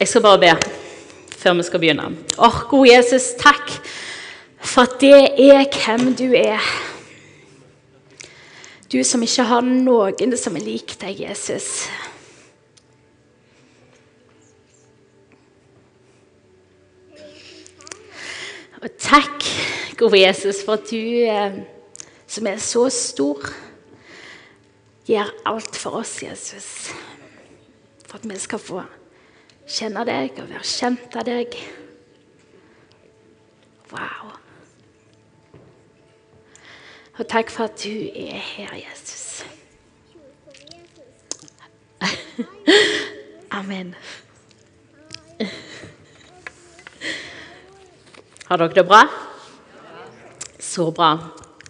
Jeg skal bare be før vi skal begynne. Åh, gode Jesus, takk for at det er hvem du er. Du som ikke har noen som er lik deg, Jesus. Og takk, gode Jesus, for at du eh, som er så stor, gjør alt for oss, Jesus. For at vi skal få kjenne deg og være kjent av deg. Wow. Og takk for at du er her, Jesus. Amen. Har dere det bra? Så bra.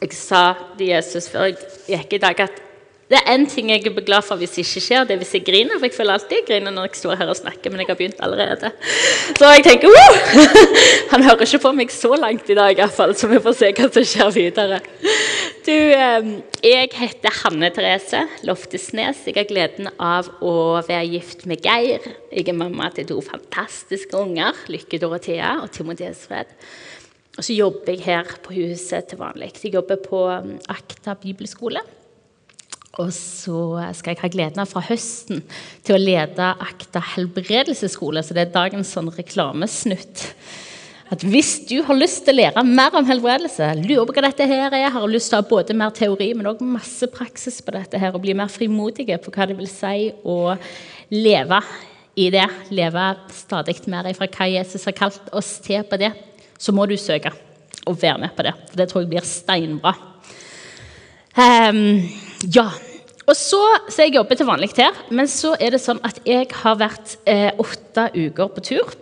Jeg sa til Jesus før jeg gikk i dag at det er én ting jeg er glad for hvis det ikke skjer, det er hvis jeg griner. For jeg føler alltid jeg griner når jeg står her og snakker, men jeg har begynt allerede. Så jeg tenker Woo! Han hører ikke på meg så langt i dag, i hvert fall, så vi får se hva som skjer videre. Du, jeg heter Hanne Therese Loftesnes. Jeg har gleden av å være gift med Geir. Jeg er mamma til to fantastiske unger, Lykke Dorothea og Timotheus Fred. Og så jobber jeg her på huset til vanlig. Jeg jobber på Akta bibelskole. Og så skal jeg ha gleden av fra høsten til å lede Akta helbredelsesskole. Så det er dagens sånn reklamesnutt. At hvis du har lyst til å lære mer om helbredelse, lurer på hva dette her er, har lyst til å ha både mer teori, men også masse praksis på dette her, og bli mer frimodige på hva det vil si å leve i det, leve stadig mer ifra hva Jesus har kalt oss til på det, så må du søke og være med på det. For det tror jeg blir steinbra. Um, ja. Og så, så Jeg jobber til vanlig her, men så er det sånn at jeg har vært eh, åtte uker på tur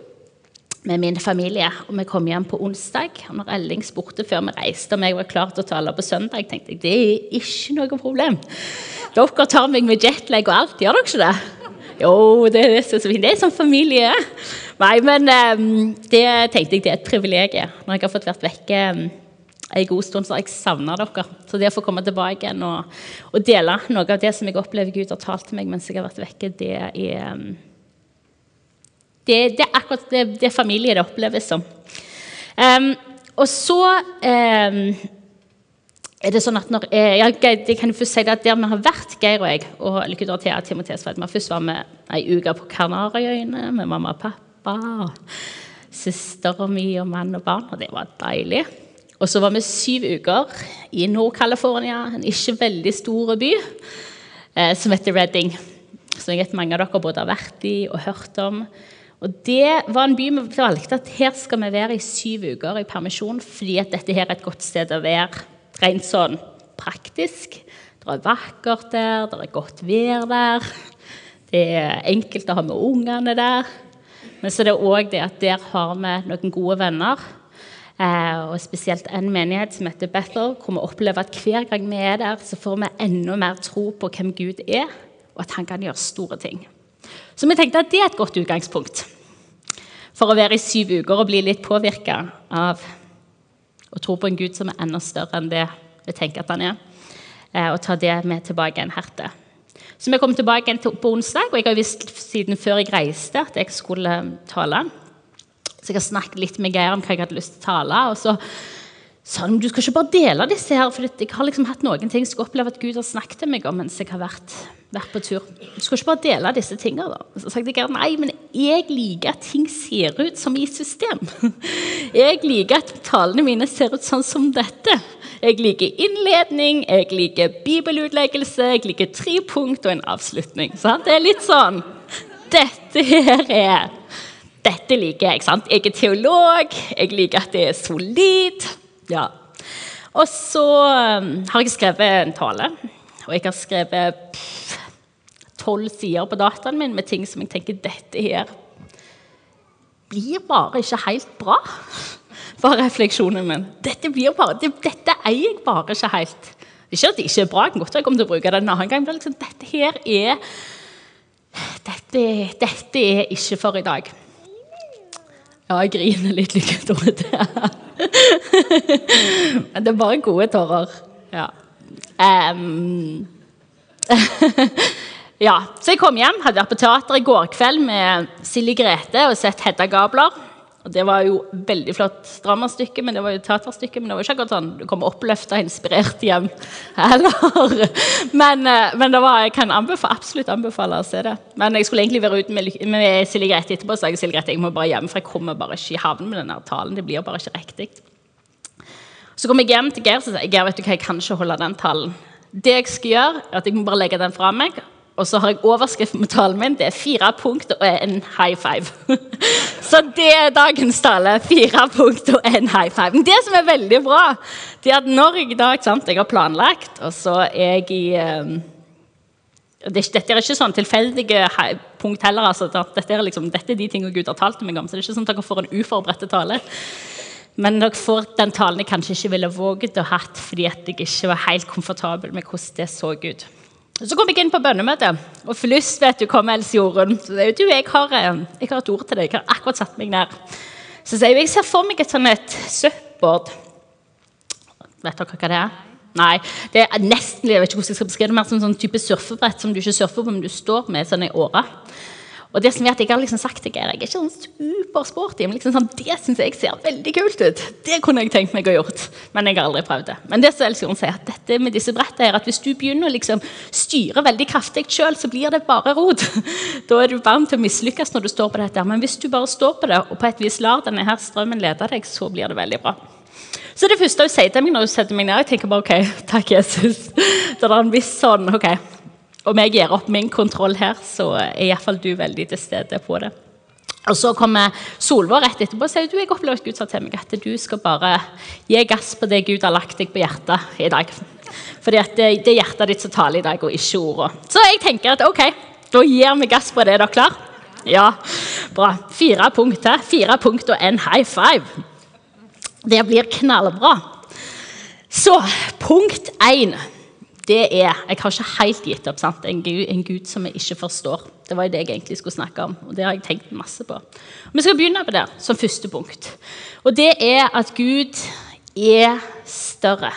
med min familie. Og Vi kom hjem på onsdag. og når Elling spurte før vi reiste om jeg var klar til å tale på søndag, tenkte jeg det er ikke noe problem. Dere tar meg med jetlag og alt, gjør dere ikke det? Jo, det er så fint. Det er sånn familie. Nei, men um, det tenkte jeg det er et privilegium når jeg har fått vært vekke. En god stund, så har jeg savna dere. Så det å få komme tilbake igjen og, og, dele noe av det som jeg opplever Gud har talt til meg mens jeg har vært vekke, det er um, det, det, er akkurat det, det familie det oppleves som. Um, og så um, er det sånn at når jeg, jeg kan først si at Der vi har vært, Geir og jeg, og Lykke Dorothea og Timoteus Fred Først var vi ei uke på Kanariøyene med mamma og pappa. Søstera mi og mann og barn, og det var deilig. Og så var vi syv uker i Nord-California, en ikke veldig stor by eh, som heter Redding. Som jeg vet mange av dere både har vært i og hørt om. Og Det var en by vi valgte at her skal vi være i syv uker i permisjon, fordi at dette her er et godt sted å være rent sånn praktisk. Det er vakkert der, det er godt vær der. Det er enkelt å ha med ungene der. Men så er det òg det at der har vi noen gode venner og spesielt en menighet som heter Bethel, hvor vi opplever at hver gang vi er der, så får vi enda mer tro på hvem Gud er, og at han kan gjøre store ting. Så vi tenkte at det er et godt utgangspunkt for å være i syv uker og bli litt påvirka av å tro på en Gud som er enda større enn det vi tenker at han er, eh, og ta det med tilbake igjen her. Så vi kom tilbake igjen på onsdag, og jeg har visst siden før jeg reiste at jeg skulle tale. Så jeg har snakket litt med Geir om hva jeg hadde lyst til å tale. og så sa han du skal ikke bare dele disse her, for jeg har liksom hatt noen ting jeg skulle oppleve at Gud har snakket til meg om mens jeg har vært, vært på tur. Du skal ikke bare dele disse tingene. da. Så sa jeg nei, men jeg liker at ting ser ut som i system. Jeg liker at talene mine ser ut sånn som dette. Jeg liker innledning, jeg liker bibelutleggelse, jeg liker tre punkt og en avslutning. Sant? Det er litt sånn Dette her er dette liker jeg. sant? Jeg er teolog, jeg liker at det er solid. Ja. Og så um, har jeg skrevet en tale, og jeg har skrevet tolv sider på dataen min med ting som jeg tenker dette her blir bare ikke helt bra. Var refleksjonen min. Dette, blir bare, det, dette eier jeg bare ikke helt. Ikke at det ikke er bra, jeg kan godt komme til å bruke det en annen gang, men liksom, dette her er dette, dette er ikke for i dag. Ja, jeg griner litt like Dorothea. Men det er bare gode tårer. Ja. Um, Ja, Så jeg kom hjem, hadde vært på teater i går kveld med Silje Grete og sett Hedda Gabler. Og Det var jo veldig flott dramastykke, men det var jo teaterstykke. Men det var ikke akkurat sånn du kommer oppløfta og inspirert hjem heller. Men, eh, men var, jeg kan anbefale, absolutt anbefale å se det. Men jeg skulle egentlig være ute med, med Silje Grete etterpå, så jeg Silje Grete, jeg må bare hjem, for jeg kommer bare ikke i havn med denne talen. Det blir bare ikke riktig. Så kom jeg hjem til Geir og sa Geir, vet du hva, jeg kan ikke holde den talen. Det jeg skal gjøre, er at jeg må bare legge den fra meg. Og så har jeg overskrift med talen min. Det er fire punkt og en high five. Så det er dagens tale. Fire punkt og en high five. Men det som er veldig bra, det er at når jeg da sant, jeg har planlagt, og så er jeg i um, dette er ikke sånn tilfeldige punkt heller. Altså, dette, er liksom, dette, er de tingene Gud har talt meg om. så det er ikke sånn at dere får en uforberedt tale. Men dere får den talen jeg kanskje ikke ville våget å hatt fordi jeg ikke var helt komfortabel med hvordan det så ut. Så kom jeg inn på bønnemøtet, og først vet du, kom Else Jorunn. Så sier jeg har, eh, jeg har et ord til deg. Jeg har akkurat satt meg ned. Så sier hun jeg ser for meg et sånn et surfboard. Vet dere hva det er? Nei, det er nesten jeg vet ikke hvordan jeg skal beskrive det, mer som en sånn type surfebrett som du ikke surfer på, men du står med sånn i åra. Og det som er at Jeg har liksom sagt til Geir jeg er ikke sånn supersporty, men liksom sånn, det syns jeg ser veldig kult ut. Det kunne jeg tenkt meg å gjort, men jeg har aldri prøvd det. Men det som Elsion sier, at dette med disse brettene er at hvis du begynner å liksom styre veldig kraftig sjøl, så blir det bare rot. Da er du varm til å mislykkes når du står på dette. Men hvis du bare står på det, og på et vis lar denne her strømmen lede deg, så blir det veldig bra. Så det første hun sier til meg når hun setter meg ned, jeg tenker bare OK, takk, Jesus. Det er en viss sånn OK, om jeg gir opp min kontroll her, så er iallfall du veldig til stede på det. Og Så kommer Solvår rett etterpå og sier du, jeg opplever at Gud sa til meg at du skal bare gi gass på det Gud har lagt deg på hjertet i dag. Fordi at det, det er hjertet ditt som taler i dag, og ikke ordene. Så jeg tenker at ok, da gir vi gass på det. Er dere klar? Ja, bra. Fire punkter. Fire punkt og en high five. Det blir knallbra. Så punkt én det er Jeg har ikke helt gitt opp. sant? En Gud, en Gud, som jeg ikke forstår. Det var det jeg egentlig skulle snakke om. og det har jeg tenkt masse på. Vi skal begynne på det som første punkt. Og det er at Gud er større.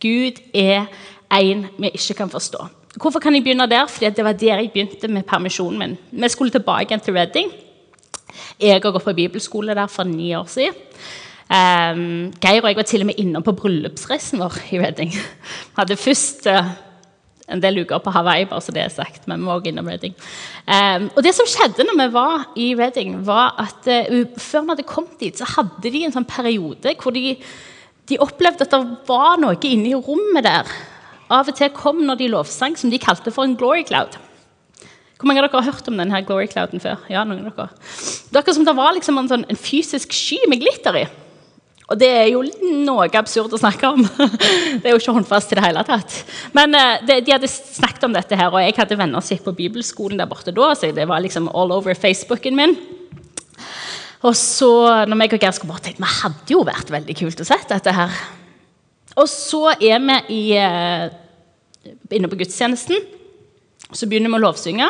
Gud er en vi ikke kan forstå. Hvorfor kan jeg begynne der? Fordi det var der jeg begynte med permisjonen min. Vi skulle tilbake igjen til Reading. Jeg har gått på bibelskole der for ni år siden. Um, Geir og jeg var til og med innom på bryllupsreisen vår i Reading. Vi hadde først uh, en del uker på Hawaii, bare så det er sagt, men vi var også innom Reading. Um, og det som skjedde når vi var i Reading, var at uh, før vi hadde kommet dit, så hadde de en sånn periode hvor de, de opplevde at det var noe inne i rommet der. Av og til kom når de lovsang, som de kalte for en glory cloud. Hvor mange av dere har hørt om denne glory clouden før? Ja, noen av dere. Det er som det var liksom en, sånn, en fysisk sky med glitter i. Og det er jo noe absurd å snakke om. Det er jo ikke håndfast i det hele tatt. Men uh, de, de, hadde snakket om dette, her, og jeg hadde venner som gikk på bibelskolen der borte da. så det var liksom all over Facebooken min. Og så, når meg og Geir skulle bort, tenkte vi hadde jo vært veldig kult å se dette her. Og så er vi i, uh, inne på gudstjenesten. Så begynner vi å lovsynge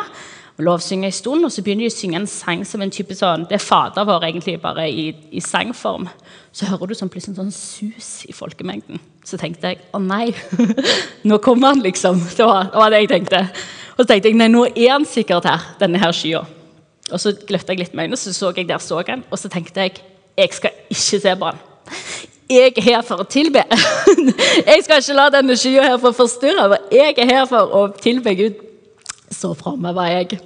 og lovsynge en stund, og så begynner de å synge en sang som en type sånn Det er Fader vår egentlig bare i, i sangform så hører du sånn plutselig en sånn sus i folkemengden. Så tenkte jeg å nei, nå kommer han, liksom. Det var, det var, det jeg tenkte. Og så tenkte jeg nei, nå er han sikkert her, denne her skya. Og så gløtta jeg litt med øynene, så så jeg der så han, og så tenkte jeg jeg skal ikke se på han. Jeg er her for å tilbe. Jeg skal ikke la denne skya her få forstyrre. Jeg er her for å tilbe Gud. Så framme var jeg.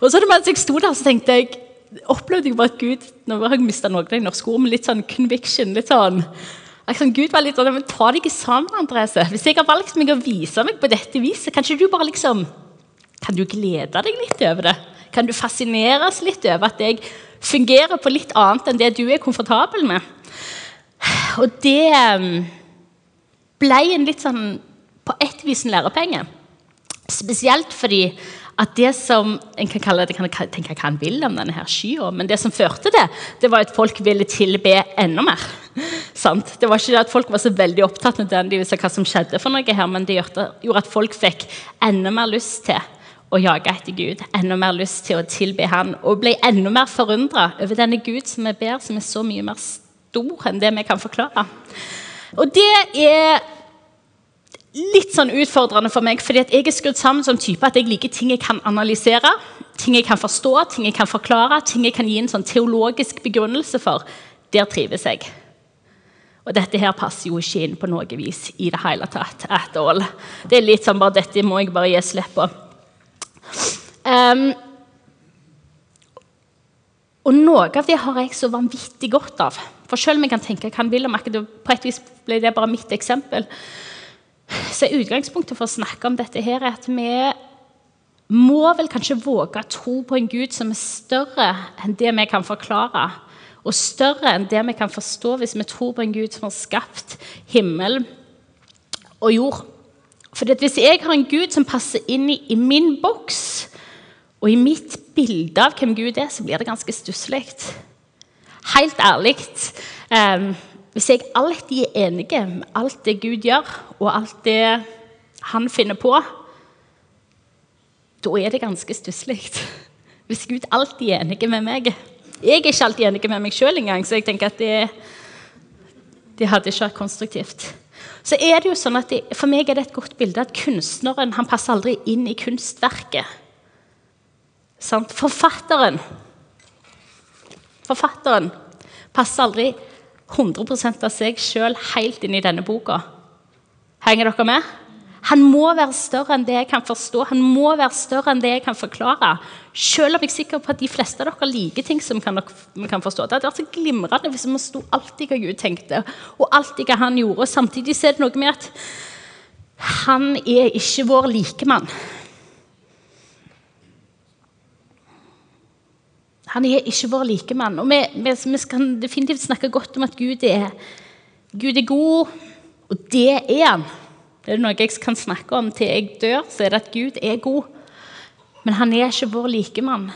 Og så mens jeg sto der, så tenkte jeg opplevde jeg bare at Gud Nå har jeg mista noen av de norske ordene, litt sånn conviction. litt sånn, liksom, Gud var litt sånn men Ta deg sammen, Andrese. Hvis jeg har valgt meg å vise meg på dette viset, kan ikke du bare liksom Kan du glede deg litt over det? Kan du fascineres litt over at jeg fungerer på litt annet enn det du er komfortabel med? Og det um, ble en litt sånn på ett vis en lærepenge. Spesielt fordi at det som en kan kalle det, kan tenke hva en vil om denne her skya, men det som førte det, det var at folk ville tilbe enda mer. Sant? Det var ikke det at folk var så veldig opptatt nødvendigvis av hva som skjedde, for noe her, men det gjorde at folk fikk enda mer lyst til å jage etter Gud, enda mer lyst til å tilbe Han, og ble enda mer forundra over denne Gud som vi ber, som er så mye mer stor enn det vi kan forklare. Og det er litt sånn utfordrende for meg, fordi jeg er skrudd sammen som type at jeg liker ting jeg kan analysere, ting jeg kan forstå, ting jeg kan forklare, ting jeg kan gi en sånn teologisk begrunnelse for. Der trives jeg. Og dette her passer jo ikke inn på noe vis i det hele tatt. At all. Det er litt sånn bare dette må jeg bare gi slipp på. Um, og noe av det har jeg så vanvittig godt av. For selv om jeg kan tenke hva jeg vil om akkurat på et vis ble det bare mitt eksempel, så utgangspunktet for å snakke om dette her er at vi må vel kanskje våge å tro på en Gud som er større enn det vi kan forklare, og større enn det vi kan forstå hvis vi tror på en Gud som har skapt himmel og jord. For hvis jeg har en Gud som passer inn i, i min boks og i mitt bilde av hvem Gud er, så blir det ganske stusslig. Helt ærlig. Um, hvis jeg alltid er enig med alt det Gud gjør, og alt det han finner på, da er det ganske stusslig. Hvis Gud alltid er enig med meg. Jeg er ikke alltid enig med meg sjøl engang, så jeg tenker at det, det hadde ikke vært konstruktivt. Så er det jo sånn at det, For meg er det et godt bilde at kunstneren han passer aldri inn i kunstverket. Sant? Forfatteren Forfatteren passer aldri 100 av seg sjøl helt inn i denne boka. Henger dere med? Han må være større enn det jeg kan forstå, han må være større enn det jeg kan forklare. Selv om jeg er sikker på at de fleste av dere liker ting som kan, vi kan forstå. Det hadde vært så glimrende hvis vi sto alltid hva Gud tenkte, og alltid hva han gjorde. Samtidig er det noe med at han er ikke vår likemann. Han er ikke vår likemann. Og vi, vi, vi kan definitivt snakke godt om at Gud er, Gud er god, og det er han. Det er noe jeg kan snakke om til jeg dør, så er det at Gud er god. Men han er ikke vår likemann.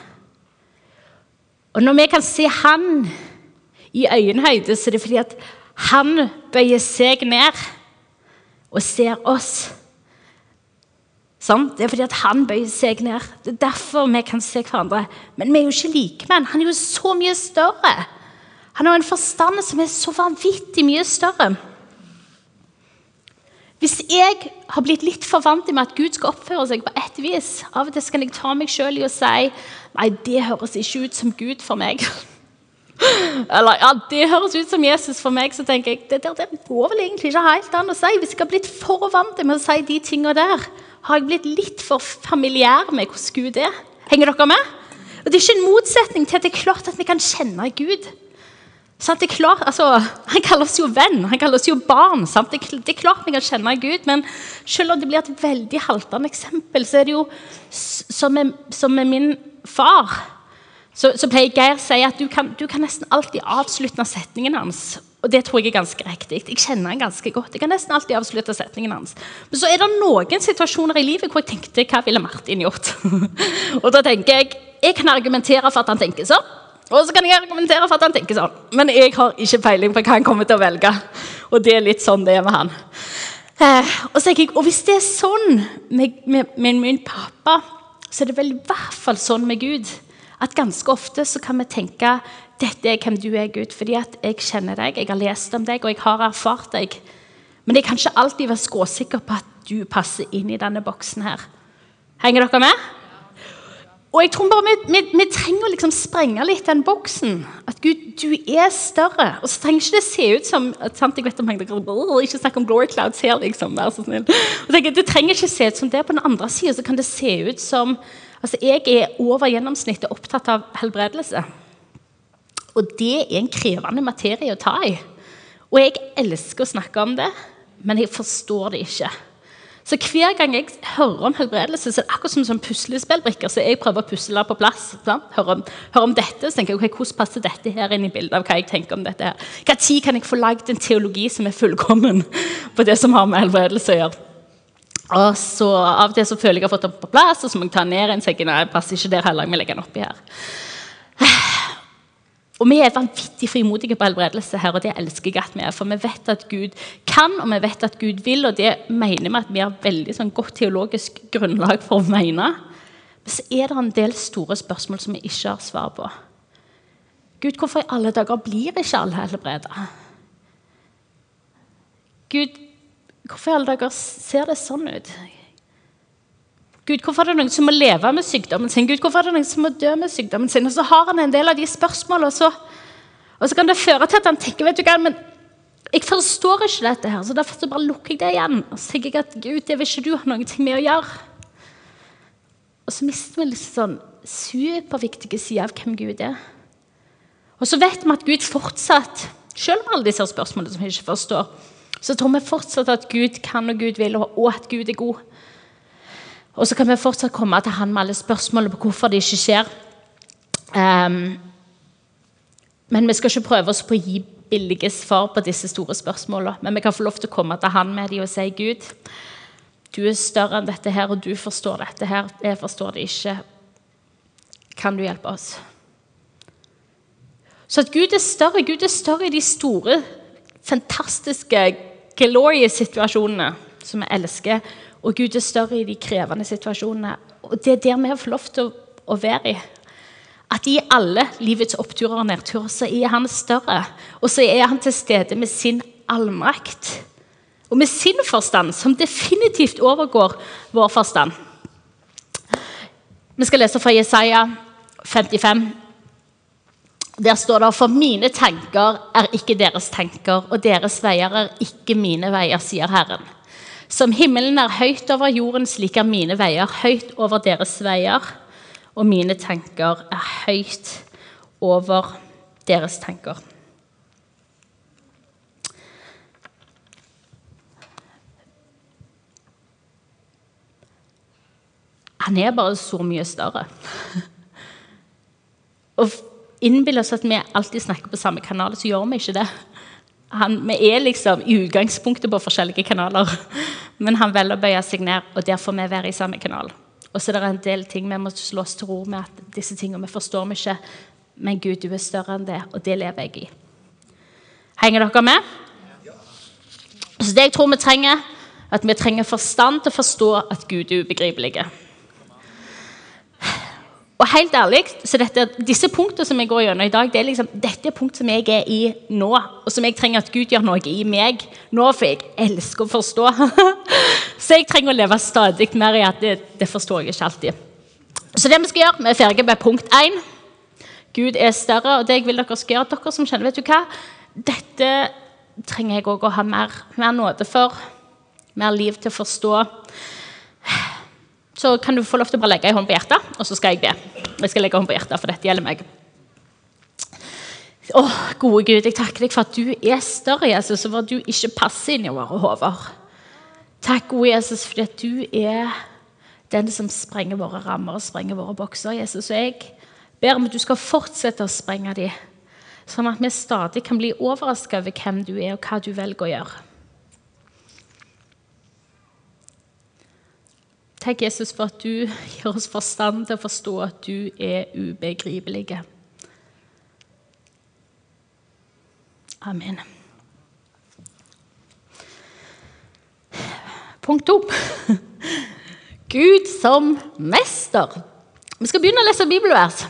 Og når vi kan se han i øyenhøyde, så er det fordi at han bøyer seg ned og ser oss. Sånn? Det er fordi at han bøyer seg ned. Det er derfor vi kan se hverandre. Men vi er jo ikke likemenn. Han er jo så mye større. Han har en forstand som er så vanvittig mye større. Hvis jeg har blitt litt for vant med at Gud skal oppføre seg på ett vis Av og til skal jeg ta meg sjøl i å si Nei, det høres ikke ut som Gud for meg. Eller ja, det høres ut som Jesus for meg. Så tenker jeg det, det, det går vel egentlig ikke helt an å si. Hvis jeg har blitt for vant med å si de tingene der, har jeg blitt litt for familiær med hvordan Gud er. Henger dere med? Og Det er ikke en motsetning til at det er klart at vi kan kjenne Gud. Sant? Det er klart, altså, han kaller oss jo venn, han kaller oss jo barn. Sant? Det, er klart vi kan kjenne Gud, men selv om det blir et veldig haltende eksempel, så er det jo som med, som med min far. Så, så pleier Geir å si at du kan, du kan nesten alltid avslutte setningen hans og det tror jeg er ganske riktig. Jeg kjenner han ganske godt. Jeg kan nesten alltid avslutte setningen hans. Men så er det noen situasjoner i livet hvor jeg tenkte hva ville Martin gjort? og da tenker jeg jeg kan argumentere for at han tenker sånn. Og så kan jeg argumentere for at han tenker sånn. Men jeg har ikke peiling på hva han kommer til å velge. Og det er litt sånn det er med han. Eh, og, så tenker jeg, og hvis det er sånn med, med, med min pappa, så er det vel i hvert fall sånn med Gud at ganske ofte så kan vi tenke dette er hvem du er, Gud, fordi at jeg kjenner deg, jeg har lest om deg og jeg har erfart deg. Men jeg kan ikke alltid være skråsikker på at du passer inn i denne boksen her. Henger dere med? Og jeg tror bare vi, vi, vi trenger å liksom sprenge litt den boksen. At Gud, du er større. Og så trenger ikke det se ut som sant, jeg vet om jeg, Ikke snakk om glory clouds her, liksom. Vær så snill. Tenker, det trenger ikke se ut som det. På den andre sida kan det se ut som altså Jeg er over gjennomsnittet opptatt av helbredelse. Og det er en krevende materie å ta i. Og jeg elsker å snakke om det, men jeg forstår det ikke. Så hver gang jeg hører om helbredelse, så er det akkurat som, sånn puslespillbrikker. Så jeg prøver å pusle på plass. Hører om, hører om, dette, så tenker jeg, okay, Hvordan passer dette her inn i bildet av hva jeg tenker om dette? her? Tid kan jeg få lagd en teologi som er fullkommen på det som har med helbredelse å gjøre? Og så Av og til så føler jeg at jeg har fått den på plass, og så må jeg ta ned en, så jeg, nei, passer ikke der heller, jeg må legge den oppi her. Og Vi er vanvittig frimodige på helbredelse her, og det elsker jeg at vi er. For vi vet at Gud kan, og vi vet at Gud vil, og det mener vi at vi har veldig sånn, godt teologisk grunnlag for å mene. Men så er det en del store spørsmål som vi ikke har svar på. Gud, hvorfor i alle dager blir ikke alle helbreda? Gud, Hvorfor i alle dager ser det sånn ut? Gud, hvorfor er det noen som må leve med sykdommen sin? Gud, hvorfor er det noen som må dø med sykdommen sin? Og så har han en del av de spørsmålene, og så, og så kan det føre til at han tenker vet du hva, men jeg forstår ikke dette her, så derfor så bare lukker jeg det igjen. Og så tenker jeg at Gud, det vil ikke du ha noe med å gjøre. Og så mister vi litt sånn superviktige sider av hvem Gud er. Og så vet vi at Gud fortsatt, selv om alle disse spørsmålene som vi ikke forstår, så tror vi fortsatt at Gud kan og Gud vil, og at Gud er god. Og så kan vi fortsatt komme til Han med alle spørsmålene på hvorfor det ikke skjer. Um, men vi skal ikke prøve oss på å gi billige svar på disse store spørsmålene. Men vi kan få lov til å komme til Han med dem og si Gud, du er større enn dette her, og du forstår dette her. Jeg forstår det ikke. Kan du hjelpe oss? Så at Gud er større. Gud er større i de store, fantastiske, glorious situasjonene som vi elsker. Og Gud er større i de krevende situasjonene. Og det er der vi får lov til å, å være i. At i alle livets oppturer og nedturer så er han større. Og så er han til stede med sin allmakt. Og med sin forstand, som definitivt overgår vår forstand. Vi skal lese fra Jesaja 55. Der står det For mine tanker er ikke deres tanker, og deres veier er ikke mine veier, sier Herren. Som himmelen er høyt over jorden, slik er mine veier høyt over deres veier, og mine tanker er høyt over deres tanker. Han er bare så mye større. Og innbille oss at vi alltid snakker på samme kanal, så gjør vi ikke det. Han, vi er liksom i utgangspunktet på forskjellige kanaler, men han velger å bøye seg ned, og der får vi være i samme kanal. Og så er det en del ting vi må slå oss til ro med at disse tingene vi forstår vi ikke. Men Gud, du er større enn det, og det lever jeg i. Henger dere med? Så det jeg tror vi trenger, at vi trenger forstand til å forstå at Gud er ubegripelig. Og helt ærlig, så dette, Disse punktene som jeg går gjennom i dag, det er liksom, dette er punkt som jeg er i nå. Og som jeg trenger at Gud gjør noe i meg nå, for jeg elsker å forstå. så jeg trenger å leve stadig mer i at det, det forstår jeg ikke alltid. Så det vi skal gjøre, vi er ferdige med punkt én. Gud er større, og det jeg vil dere skal gjøre, dere som kjenner Vet du hva? Dette trenger jeg òg å ha mer, mer nåde for. Mer liv til å forstå så kan du få lov til å bare legge en hånd på hjertet, og så skal jeg be. Jeg skal legge hånd på hjertet, for dette gjelder meg. Å, gode Gud, jeg takker deg for at du er større, Jesus, og for at du ikke passer inn i våre hoder. Takk, gode Jesus, for at du er den som sprenger våre rammer og sprenger våre bokser. Jesus, og jeg ber om at du skal fortsette å sprenge dem, sånn at vi stadig kan bli overraska over hvem du er, og hva du velger å gjøre. Takk, Jesus, for at du gir oss forstand til å forstå at du er ubegripelig. Amen. Punkt to. Gud som mester. Vi skal begynne å lese bibelvers.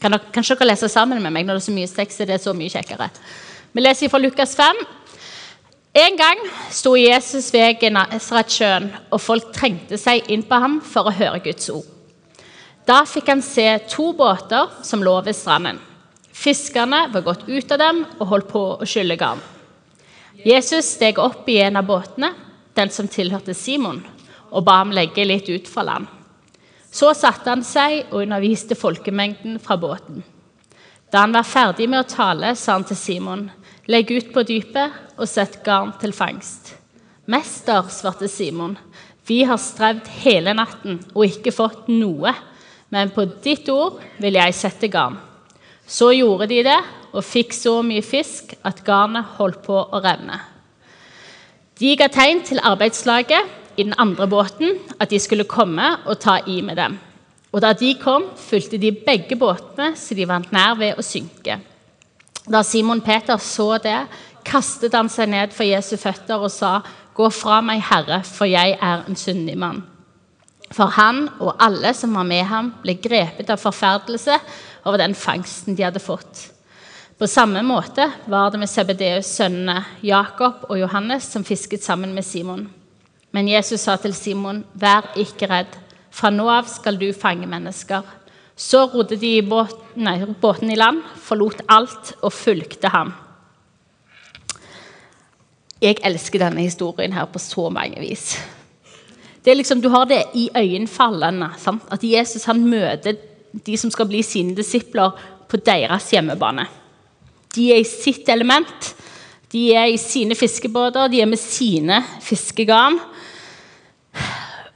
Kan dere, kanskje dere lese sammen med meg når det er så mye sex? Det er så mye kjekkere. Vi leser fra Lukas 5, en gang sto Jesus ved Genesaretsjøen, og folk trengte seg inn på ham for å høre Guds ord. Da fikk han se to båter som lå ved stranden. Fiskerne var gått ut av dem og holdt på å skylle garn. Jesus steg opp i en av båtene, den som tilhørte Simon, og ba ham legge litt ut fra land. Så satte han seg og underviste folkemengden fra båten. Da han var ferdig med å tale, sa han til Simon.: Legg ut på dypet og sett garn til fangst. Mester, svarte Simon, vi har strevd hele natten og ikke fått noe, men på ditt ord vil jeg sette garn. Så gjorde de det og fikk så mye fisk at garnet holdt på å revne. De ga tegn til arbeidslaget i den andre båten at de skulle komme og ta i med dem. Og da de kom, fulgte de begge båtene, så de var nær ved å synke. Da Simon Peter så det, kastet han seg ned for Jesu føtter og sa, 'Gå fra meg, Herre, for jeg er en syndig mann.' For han og alle som var med ham, ble grepet av forferdelse over den fangsten de hadde fått. På samme måte var det med Sebedeus' sønnene Jakob og Johannes som fisket sammen med Simon. Men Jesus sa til Simon, 'Vær ikke redd. Fra nå av skal du fange mennesker.' Så rodde de båten, nei, båten i land, forlot alt og fulgte ham. Jeg elsker denne historien her på så mange vis. Det er liksom, Du har det i øyenfallene. Sant? At Jesus han møter de som skal bli sine disipler, på deres hjemmebane. De er i sitt element. De er i sine fiskebåter, de er med sine fiskegarn.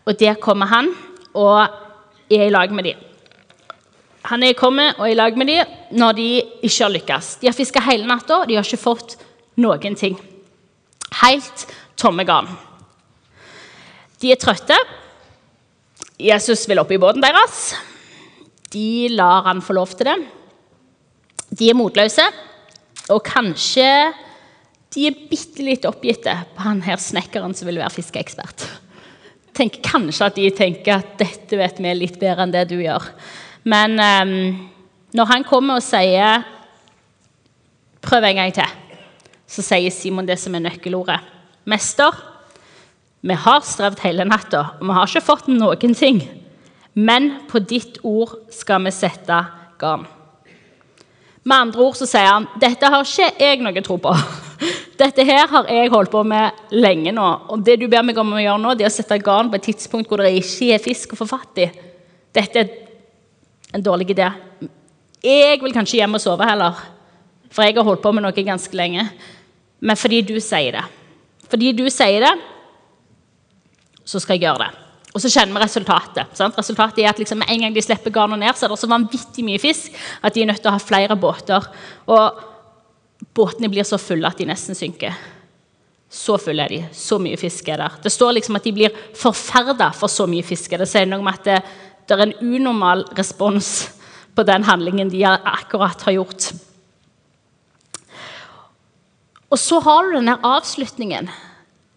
Og der kommer han og er i lag med dem. Han er kommet og er i lag med dem når de ikke har lykkes. De har fiska hele natta, de har ikke fått noen ting. Helt tomme garn. De er trøtte. Jesus vil opp i båten deres. De lar han få lov til det. De er motløse, og kanskje de er bitte litt oppgitte på han her snekkeren som vil være fiskeekspert. Tenk, kanskje at de tenker at dette vet vi litt bedre enn det du gjør. Men um, når han kommer og sier 'prøv en gang til', så sier Simon det som er nøkkelordet. 'Mester, vi har strevd hele natta, og vi har ikke fått noen ting.' 'Men på ditt ord skal vi sette garn.' Med andre ord så sier han dette har ikke jeg noe tro på. Dette her har jeg holdt på med lenge nå. Og det du ber meg om å gjøre nå, det er å sette garn på et tidspunkt hvor det ikke er fisk å få fatt i. Dette er en dårlig idé. Jeg vil kanskje hjem og sove heller, for jeg har holdt på med noe ganske lenge. Men fordi du sier det. Fordi du sier det, så skal jeg gjøre det. Og så kjenner vi resultatet. Sant? Resultatet er at liksom, En gang de slipper garnet ned, så er det så vanvittig mye fisk at de er nødt til å ha flere båter. Og båtene blir så fulle at de nesten synker. Så fulle er de. Så mye fisk er der. Det står liksom at de blir forferda for så mye fisk. Det sier noe om at det, det er en unormal respons på den handlingen de akkurat har gjort. Og så har du denne avslutningen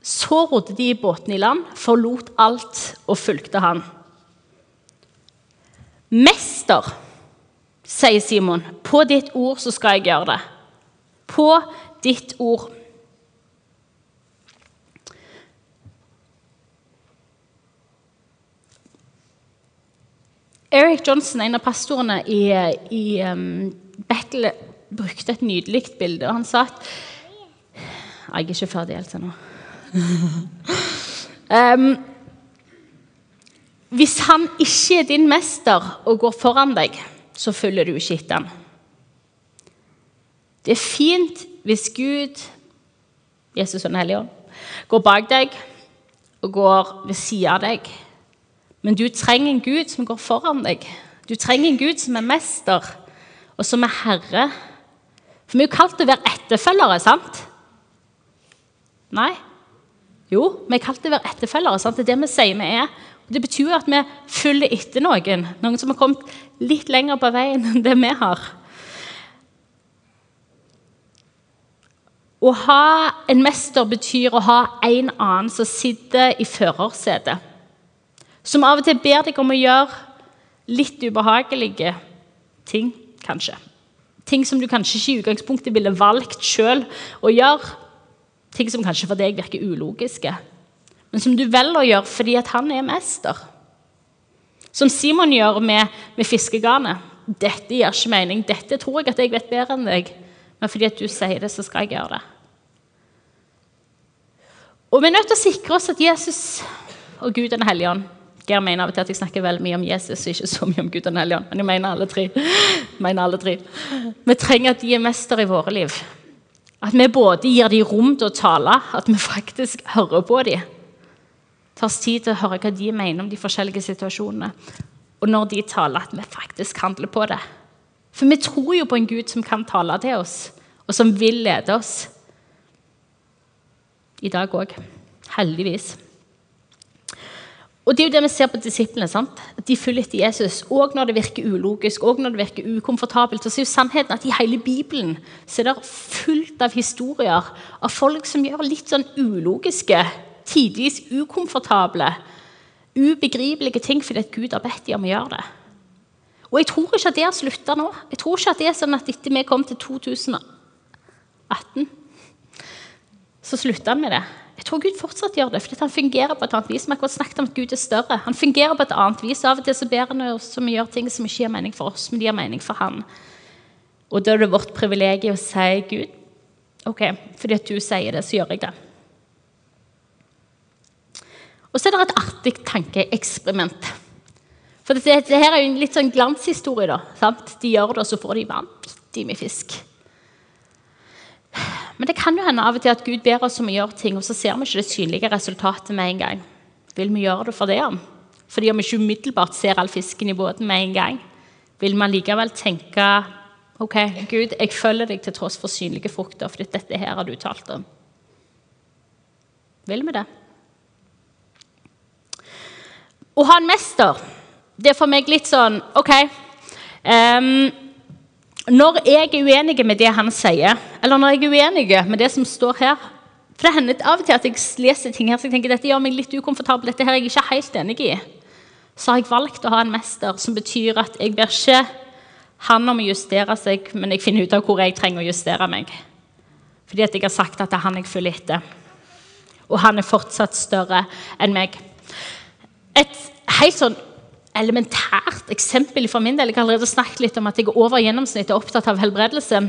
så rodde de båten i land, forlot alt og fulgte han. Mester, sier Simon, på ditt ord så skal jeg gjøre det. På ditt ord. Eric Johnson, en av pastorene i, i um, Battle, brukte et nydelig bilde. og Han sa at Jeg er ikke ferdig helt ennå um, hvis han ikke er din mester og går foran deg, så følger du ikke etter han. Det er fint hvis Gud, Jesus og Den hellige ånd, går bak deg og går ved siden av deg. Men du trenger en Gud som går foran deg. Du trenger en Gud som er mester, og som er herre. For vi er jo kalt til å være etterfølgere, sant? Nei? Jo, vi er kalt til å være etterfølgere. Sant? Det er det vi sier vi er. Og det betyr at vi følger etter noen. Noen som har kommet litt lenger på veien enn det vi har. Å ha en mester betyr å ha en annen som sitter i førersetet. Som av og til ber deg om å gjøre litt ubehagelige ting, kanskje. Ting som du kanskje ikke i utgangspunktet ville valgt sjøl å gjøre. Ting som kanskje for deg virker ulogiske, men som du velger å gjøre fordi at han er mester. Som Simon gjør med, med fiskegarnet. 'Dette gir ikke mening. Dette tror jeg at jeg vet bedre enn deg.' Men fordi at du sier det, så skal jeg gjøre det. Og vi er nødt til å sikre oss at Jesus og Gud Den hellige ånd Geir mener av og til at jeg snakker veldig mye om Jesus og ikke så mye om Gud Den hellige ånd. Men jeg mener alle tre. mener alle tre. Vi trenger at de er mester i våre liv. At vi både gir dem rom til å tale, at vi faktisk hører på dem. Tar oss tid til å høre hva de mener om de forskjellige situasjonene. Og når de taler, at vi faktisk handler på det. For vi tror jo på en Gud som kan tale til oss, og som vil lede oss. I dag òg. Heldigvis. Og Det er jo det vi ser på disiplene. sant? At De følger etter Jesus, òg når det virker ulogisk og når det virker ukomfortabelt. Og så er jo sannheten at I hele Bibelen så er det fullt av historier av folk som gjør litt sånn ulogiske, tidvis ukomfortable, ubegripelige ting fordi at Gud har bedt dem om å gjøre det. Og jeg tror ikke at det har slutta nå. Jeg tror ikke at det er sånn at etter vi kom til 2018, så slutta han med det. Jeg tror Gud fortsatt gjør det, fordi han fungerer på et annet vis. Vi har akkurat snakket om at Gud er større. Han fungerer på et annet vis. Av og til så ber han oss om å gjøre ting som ikke gir mening for oss, men de gir mening for han. Og da er det vårt privilegium å si Gud, ok, fordi at du sier det, så gjør jeg det. Og så er det et artig tankeeksperiment. For dette, dette er jo en litt sånn glanshistorie. da, sant? De gjør det, og så får de vanvittig mye fisk. Men det kan jo hende av og til at Gud ber oss om å gjøre ting, og så ser vi ikke det synlige resultatet med en gang. Vil vi gjøre det for det? Fordi om vi ikke umiddelbart ser all fisken i båten med en gang, vil man likevel tenke OK, Gud, jeg følger deg til tross for synlige frukter, for dette her har du talt om. Vil vi det? Å ha en mester, det er for meg litt sånn OK. Um, når jeg er uenig med det han sier, eller når jeg er uenig med det som står her For det hender av og til at jeg leser ting her så jeg tenker dette gjør meg litt ukomfortabel, dette her er jeg ikke helt enig i. Så har jeg valgt å ha en mester som betyr at jeg ber ikke han om å justere seg, men jeg finner ut av hvor jeg trenger å justere meg. Fordi at jeg har sagt at det er han jeg følger etter. Og han er fortsatt større enn meg. Et helt sånn elementært eksempel for min del. Jeg har allerede snakket litt om at jeg er over gjennomsnittet opptatt av helbredelse.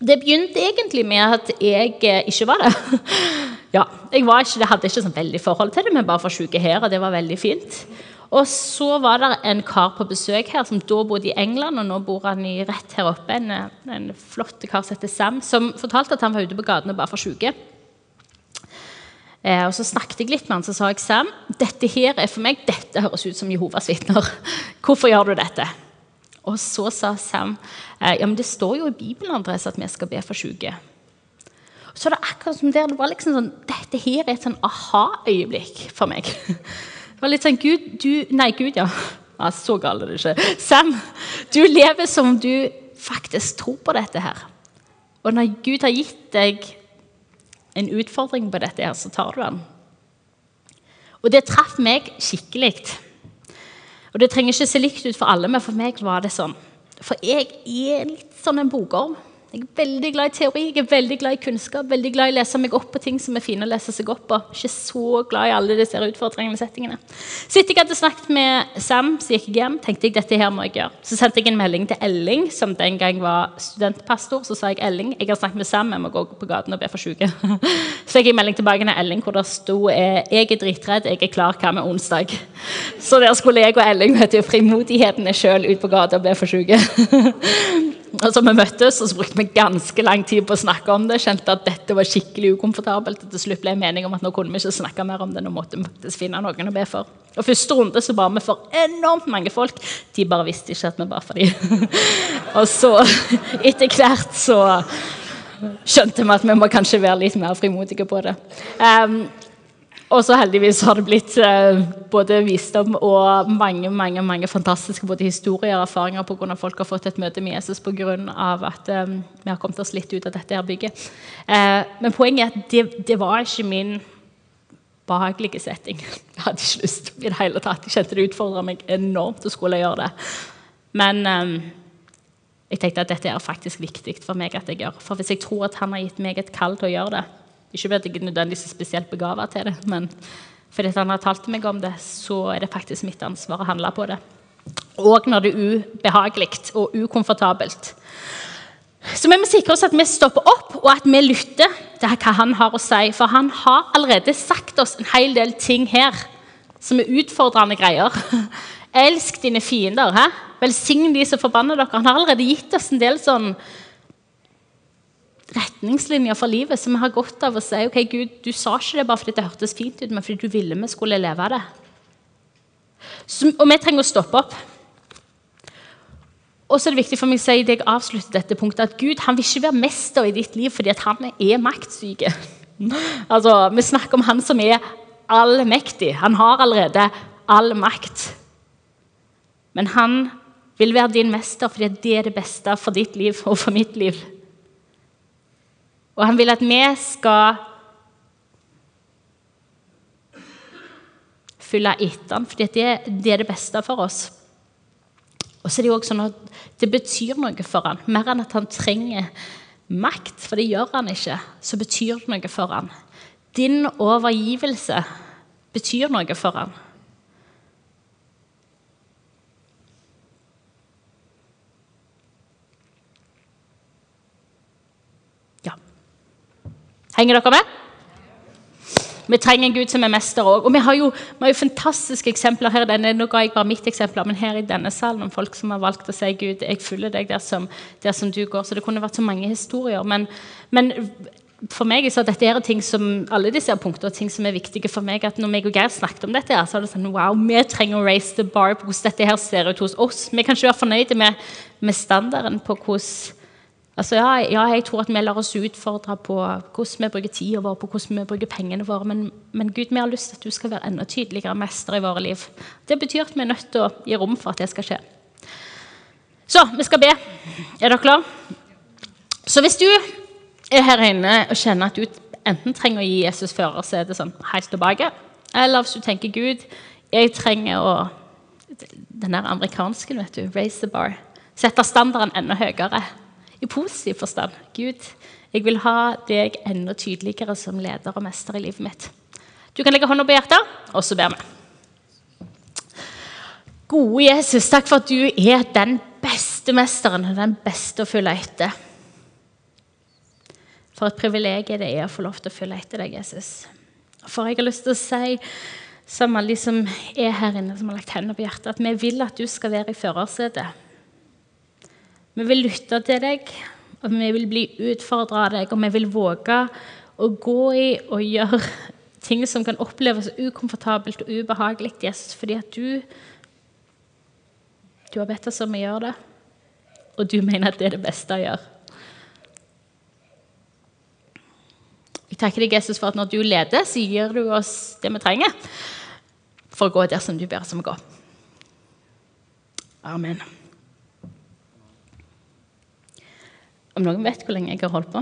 Det begynte egentlig med at jeg eh, ikke var det. ja, jeg var ikke, hadde ikke sånn veldig forhold til det, men bare for syke her, og det var veldig fint. Og så var det en kar på besøk her som da bodde i England, og nå bor han i rett her oppe. En, en flott kar som heter Sam, som fortalte at han var ute på gatene bare for syke. Eh, og Så snakket jeg litt med han, så sa jeg Sam, dette her er for meg, dette høres ut som Jehovas vitner. Hvorfor gjør du dette? Og så sa Sam eh, ja, men det står jo i Bibelen Andres, at vi skal be for syke. Så det akkurat som der, det var liksom sånn, Dette her er et sånn aha-øyeblikk for meg. Det var litt sånn Gud, du Nei, Gud, ja. ja så galt er det ikke. Sam, du lever som du faktisk tror på dette her. Og når Gud har gitt deg en utfordring på dette, her, så tar du den. Og det traff meg skikkelig. Og Det trenger ikke se likt ut for alle, men for meg var det sånn. For jeg er litt sånn en bokorm. Jeg er veldig glad i teori, jeg er veldig glad i kunnskap, veldig glad i å lese meg opp på ting som er fine å lese seg opp på. Ikke så glad i alle disse utfordrende settingene. Så etter jeg hadde snakket med Sam, så gikk jeg hjem, tenkte jeg dette her må jeg gjøre. Så sendte jeg en melding til Elling, som den gang var studentpastor. Så sa jeg Elling, jeg har snakket med Sam, jeg må gå på gaten og be for syke. Så jeg melding tilbake til Elling hvor det sto jeg er dritredd, jeg er klar, hva med onsdag? Så der skulle jeg og Elling møte frimodigheten sjøl ut på gata og be for syke. Og så Vi møttes og så brukte vi ganske lang tid på å snakke om det. Kjente at dette var skikkelig ukomfortabelt. og Til slutt ble jeg mening om at nå kunne vi ikke snakke mer om det. Nå måtte vi finne noen å be for. Og Første runde så ba vi for enormt mange folk. De bare visste ikke at vi ba for dem. og så, etter hvert, så skjønte vi at vi må kanskje være litt mer frimodige på det. Um, og så heldigvis har det blitt eh, både visdom og mange mange, mange fantastiske både historier og erfaringer pga. folk har fått et møte med Jesus pga. at eh, vi har kommet oss litt ut av dette her bygget. Eh, men poenget er at det, det var ikke min behagelige setting. Jeg hadde ikke lyst i det hele tatt. Jeg kjente det utfordra meg enormt å skulle gjøre det. Men jeg tenkte at dette er faktisk viktig for meg at jeg gjør. For hvis jeg tror at han har gitt meg et kall til å gjøre det, ikke fordi jeg nødvendigvis er spesielt begava til det, men fordi han har talt meg om det, så er det faktisk mitt ansvar å handle på det. Og når det er ubehagelig og ukomfortabelt. Så vi må sikre oss at vi stopper opp, og at vi lytter til hva han har å si. For han har allerede sagt oss en hel del ting her som er utfordrende greier. Elsk dine fiender. He? Velsign de som forbanner dere. Han har allerede gitt oss en del sånn retningslinjer for livet som vi har godt av å si ok, Gud, du sa ikke det bare fordi det hørtes fint ut, men fordi du ville vi skulle leve det. Så, og vi trenger å stoppe opp. Og så er det viktig for meg å si det jeg avslutter dette punktet, at Gud han vil ikke være mester i ditt liv fordi han er maktsyk. altså, vi snakker om han som er allmektig. Han har allerede all makt. Men han vil være din mester fordi det er det beste for ditt liv og for mitt liv. Og han vil at vi skal følge etter ham, for det, det, er det beste for oss. Og så er det jo også sånn at det betyr noe for ham, mer enn at han trenger makt, for det gjør han ikke. Så betyr det noe for ham. Din overgivelse betyr noe for han. Henger dere med? Vi trenger en Gud som er mester òg. Og vi har, jo, vi har, jo, fantastiske eksempler her. Denne, nå ga jeg bare mitt eksempel, men her i denne salen om folk som har valgt å si Gud, jeg følger deg der som, der som du går. Så det kunne vært så mange historier. Men, men for meg så dette er ting som alle disse punkter, ting som er viktige for meg. at Når meg og Geir snakket om dette, så er det sånn wow, vi trenger å raise the bar på hvordan dette her ser ut hos oss. Vi kan ikke være fornøyde med, med standarden på hvordan Altså, ja, ja, jeg tror at vi lar oss utfordre på hvordan vi bruker tida vår, på hvordan vi bruker pengene våre. Men, men, Gud, vi har lyst til at du skal være enda tydeligere mester i våre liv. Det betyr at vi er nødt til å gi rom for at det skal skje. Så vi skal be. Er dere klare? Så hvis du er her inne og kjenner at du enten trenger å gi Jesus førersetet sånn helt tilbake, eller hvis du tenker Gud, jeg trenger å Den der amerikanske, vet du, raise the bar. Sette standarden enda høyere i positiv forstand. Gud, jeg vil ha deg enda tydeligere som leder og mester i livet mitt. Du kan legge hånda på hjertet, og så ber vi. Gode Jesus, takk for at du er den beste mesteren og den beste å følge etter. For et privilegium det er å få lov til å følge etter deg, Jesus. For jeg har lyst til å si, som alle de som er her inne, som har lagt hendene på hjertet, at vi vil at du skal være i førersetet. Vi vil lytte til deg, og vi vil bli utfordra av deg, og vi vil våge å gå i og gjøre ting som kan oppleves ukomfortabelt og ubehagelig, Jesus, fordi at du Du har bedt oss om å gjøre det, og du mener at det er det beste å gjøre. Jeg takker deg, Jesus, for at når du leder, så gir du oss det vi trenger for å gå der som du ber oss om å gå. Amen. Om noen vet hvor lenge jeg har holdt på?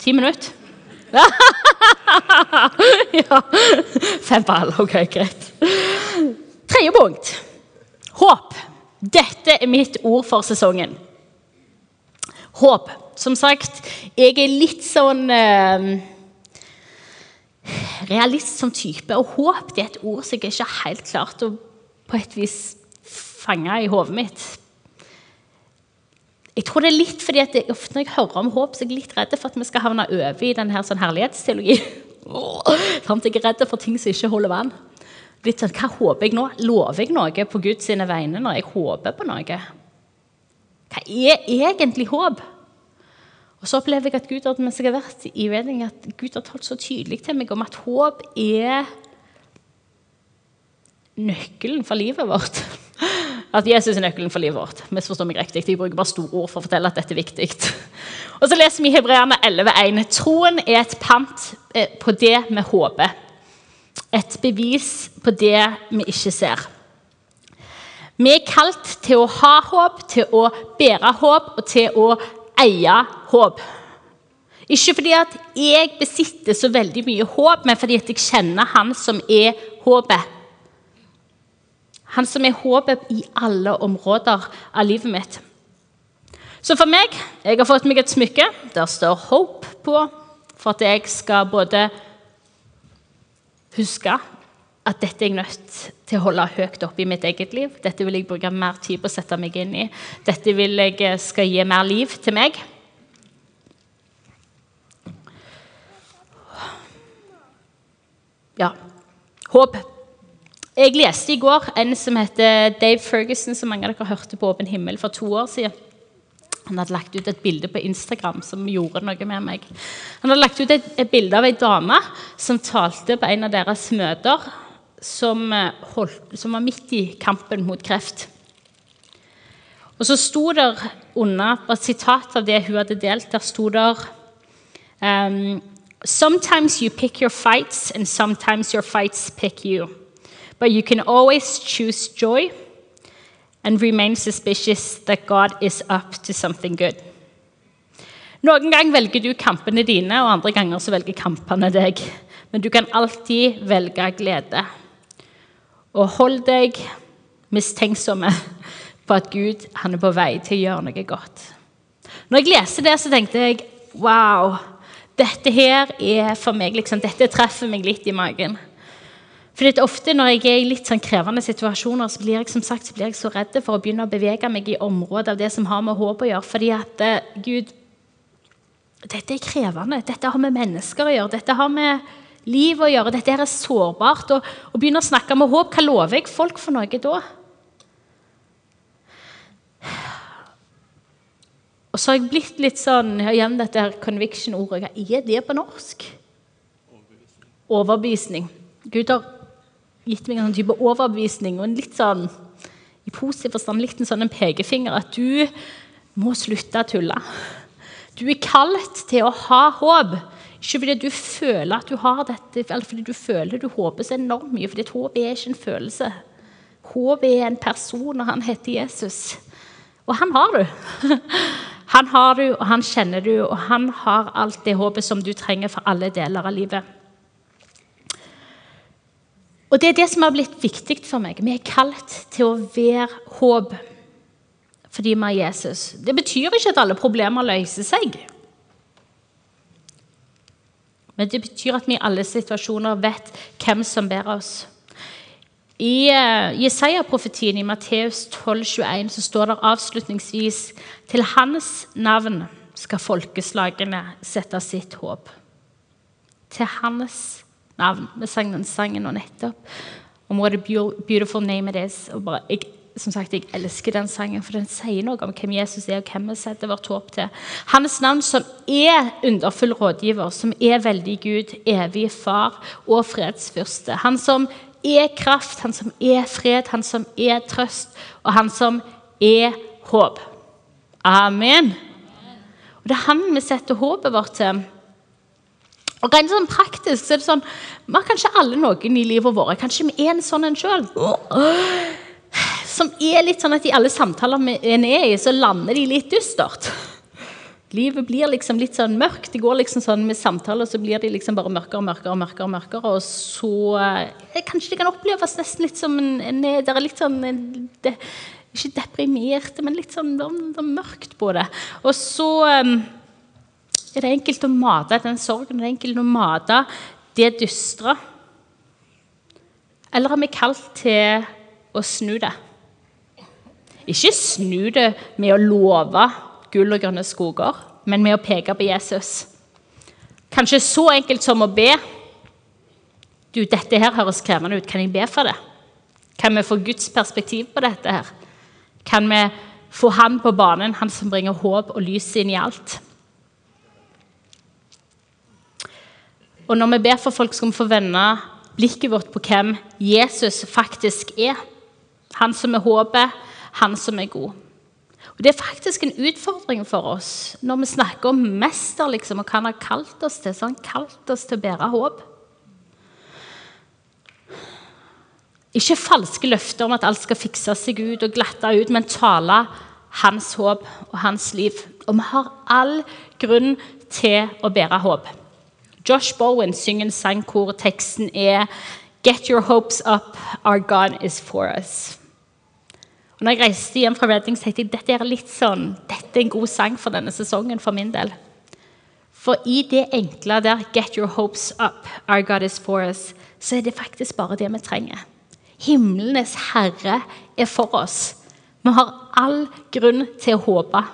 Ti minutter? ja. Fem på alle. Ok, greit. Tredje punkt. Håp. Dette er mitt ord for sesongen. Håp. Som sagt, jeg er litt sånn eh, realist som type. Og håp det er et ord som jeg ikke helt klart å på et vis fange i hodet mitt jeg tror det er litt fordi at jeg, ofte når jeg hører om håp, så er jeg litt redd for at vi skal havne over i denne sånn herlighetsteologi. jeg er redd for ting som ikke holder vann. Litt sånn, Hva håper jeg nå? Lover jeg noe på Guds vegne når jeg håper på noe? Hva er egentlig håp? Og så opplever jeg at Gud har, mens jeg har vært i Redning, at Gud har talt så tydelig til meg om at håp er nøkkelen for livet vårt. At Jesus er nøkkelen for livet vårt. Misforstå meg riktig. Jeg bruker bare store ord for å fortelle at dette er viktig. Og så leser vi Hebreerne 11,1.: Troen er et pant eh, på det vi håper. Et bevis på det vi ikke ser. Vi er kalt til å ha håp, til å bære håp og til å eie håp. Ikke fordi at jeg besitter så veldig mye håp, men fordi at jeg kjenner Han som er håpet. Han som er håpet i alle områder av livet mitt. Så for meg Jeg har fått meg et smykke. Der står 'Hope' på. For at jeg skal både huske at dette er jeg nødt til å holde høyt oppe i mitt eget liv. Dette vil jeg bruke mer tid på å sette meg inn i. Dette vil jeg eh, skal gi mer liv til meg. Ja. Håp jeg leste i går en som heter Dave Ferguson, som mange av dere hørte på Åpen himmel for to år siden. Han hadde lagt ut et bilde på Instagram som gjorde noe med meg. Han hadde lagt ut et, et bilde av ei dame som talte på en av deres møter, som, eh, holdt, som var midt i kampen mot kreft. Og så sto der under et sitat av det hun hadde delt. Der sto der um, Sometimes you pick your fights, and sometimes your fights pick you. But you can always choose joy and remain suspicious that God is up to something good. Noen ganger velger du kampene dine, og andre ganger så velger kampene deg. Men du kan alltid velge glede. Og hold deg mistenksomme på at Gud han er på vei til å gjøre noe godt. Når jeg leste det, så tenkte jeg wow, dette her er for meg liksom, Dette treffer meg litt i magen. For ofte når jeg er i litt sånn krevende situasjoner, så blir jeg som sagt, så så redd for å begynne å bevege meg i området av det som har med håp å gjøre. Fordi at eh, Gud Dette er krevende. Dette har med mennesker å gjøre. Dette har med liv å gjøre. Dette er sårbart. Og, og begynne å snakke med håp, hva lover jeg folk for noe da? Og så har jeg blitt litt sånn igjen dette her conviction-ordet. Hva er det på norsk? Overbevisning. Gud har gitt meg en sånn type overbevisning og en litt sånn i positiv forstand litt en sånn pekefinger at du må slutte å tulle. Du er kalt til å ha håp. Ikke fordi du føler at du har dette, eller fordi du føler du håper så enormt mye. fordi håp er ikke en følelse. Håp er en person, og han heter Jesus. Og han har du. Han har du, og han kjenner du, og han har alt det håpet som du trenger for alle deler av livet. Og Det er det som har blitt viktig for meg. Vi er kalt til å være håp fordi vi har Jesus. Det betyr ikke at alle problemer løser seg. Men det betyr at vi i alle situasjoner vet hvem som bærer oss. I uh, Jesaja-profetien i Matteus 12,21 så står det avslutningsvis til hans navn skal folkeslagene sette sitt håp. Til hans navn. Vi sang den sangen nå nettopp. om what a beautiful name it is. Og bare, jeg, som sagt, jeg elsker den sangen, for den sier noe om hvem Jesus er, og hvem vi setter vårt håp til. Hans navn som er underfull rådgiver, som er veldig Gud, evig far og fredsfyrste. Han som er kraft, han som er fred, han som er trøst, og han som er håp. Amen. Og Det er han vi setter håpet vårt til. Og rent sånn praktisk så er det sånn Vi har kanskje alle noen i livet vårt. Kanskje vi er en sånn en sjøl. Som er litt sånn at i alle samtaler vi er i, så lander de litt dystert. Livet blir liksom litt sånn mørkt. Det går liksom sånn Med samtaler så blir de liksom bare mørkere og mørkere. Mørkere, mørkere, og så eh, Kanskje det kan oppleves nesten litt som en, en Det er litt sånn det, Ikke deprimerte, men litt sånn det, det mørkt på det. Og så um, er det enkelt å mate den sorgen. Det er enkelt å mate det dystre. Eller har vi kalt til å snu det? Ikke snu det med å love gull og grønne skoger, men med å peke på Jesus. Kanskje så enkelt som å be. Du, dette her høres krevende ut. Kan jeg be for det? Kan vi få Guds perspektiv på dette her? Kan vi få Han på banen, han som bringer håp og lys inn i alt? Og når vi ber for folk, skal vi få vende blikket vårt på hvem Jesus faktisk er. Han som er håpet, han som er god. Og Det er faktisk en utfordring for oss når vi snakker om mester liksom, og hva han har kalt oss til. Så han kalt oss til å bære håp. Ikke falske løfter om at alt skal fikse seg ut og glatte ut, men tale hans håp og hans liv. Og vi har all grunn til å bære håp. Josh Bowen synger en sang hvor teksten er Get your hopes up, our God is for us. Og når jeg reiste hjem fra Redding, tenkte jeg dette er litt sånn, dette er en god sang for denne sesongen for min del. For i det enkle der 'Get your hopes up, our God is for us', så er det faktisk bare det vi trenger. Himlenes Herre er for oss. Vi har all grunn til å håpe.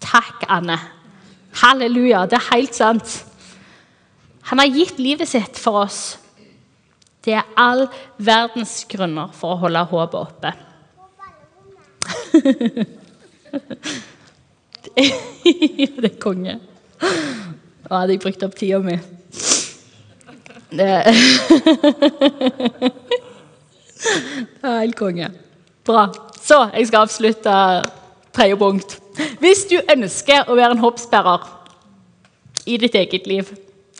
Takk, Anne. Halleluja. Det er helt sant. Han har gitt livet sitt for oss. Det er all verdens grunner for å holde håpet oppe. det er konge. Nå hadde jeg brukt opp tida mi. Det er helt konge. Bra. Så jeg skal avslutte tredje punkt. Hvis du ønsker å være en hoppsperrer i ditt eget liv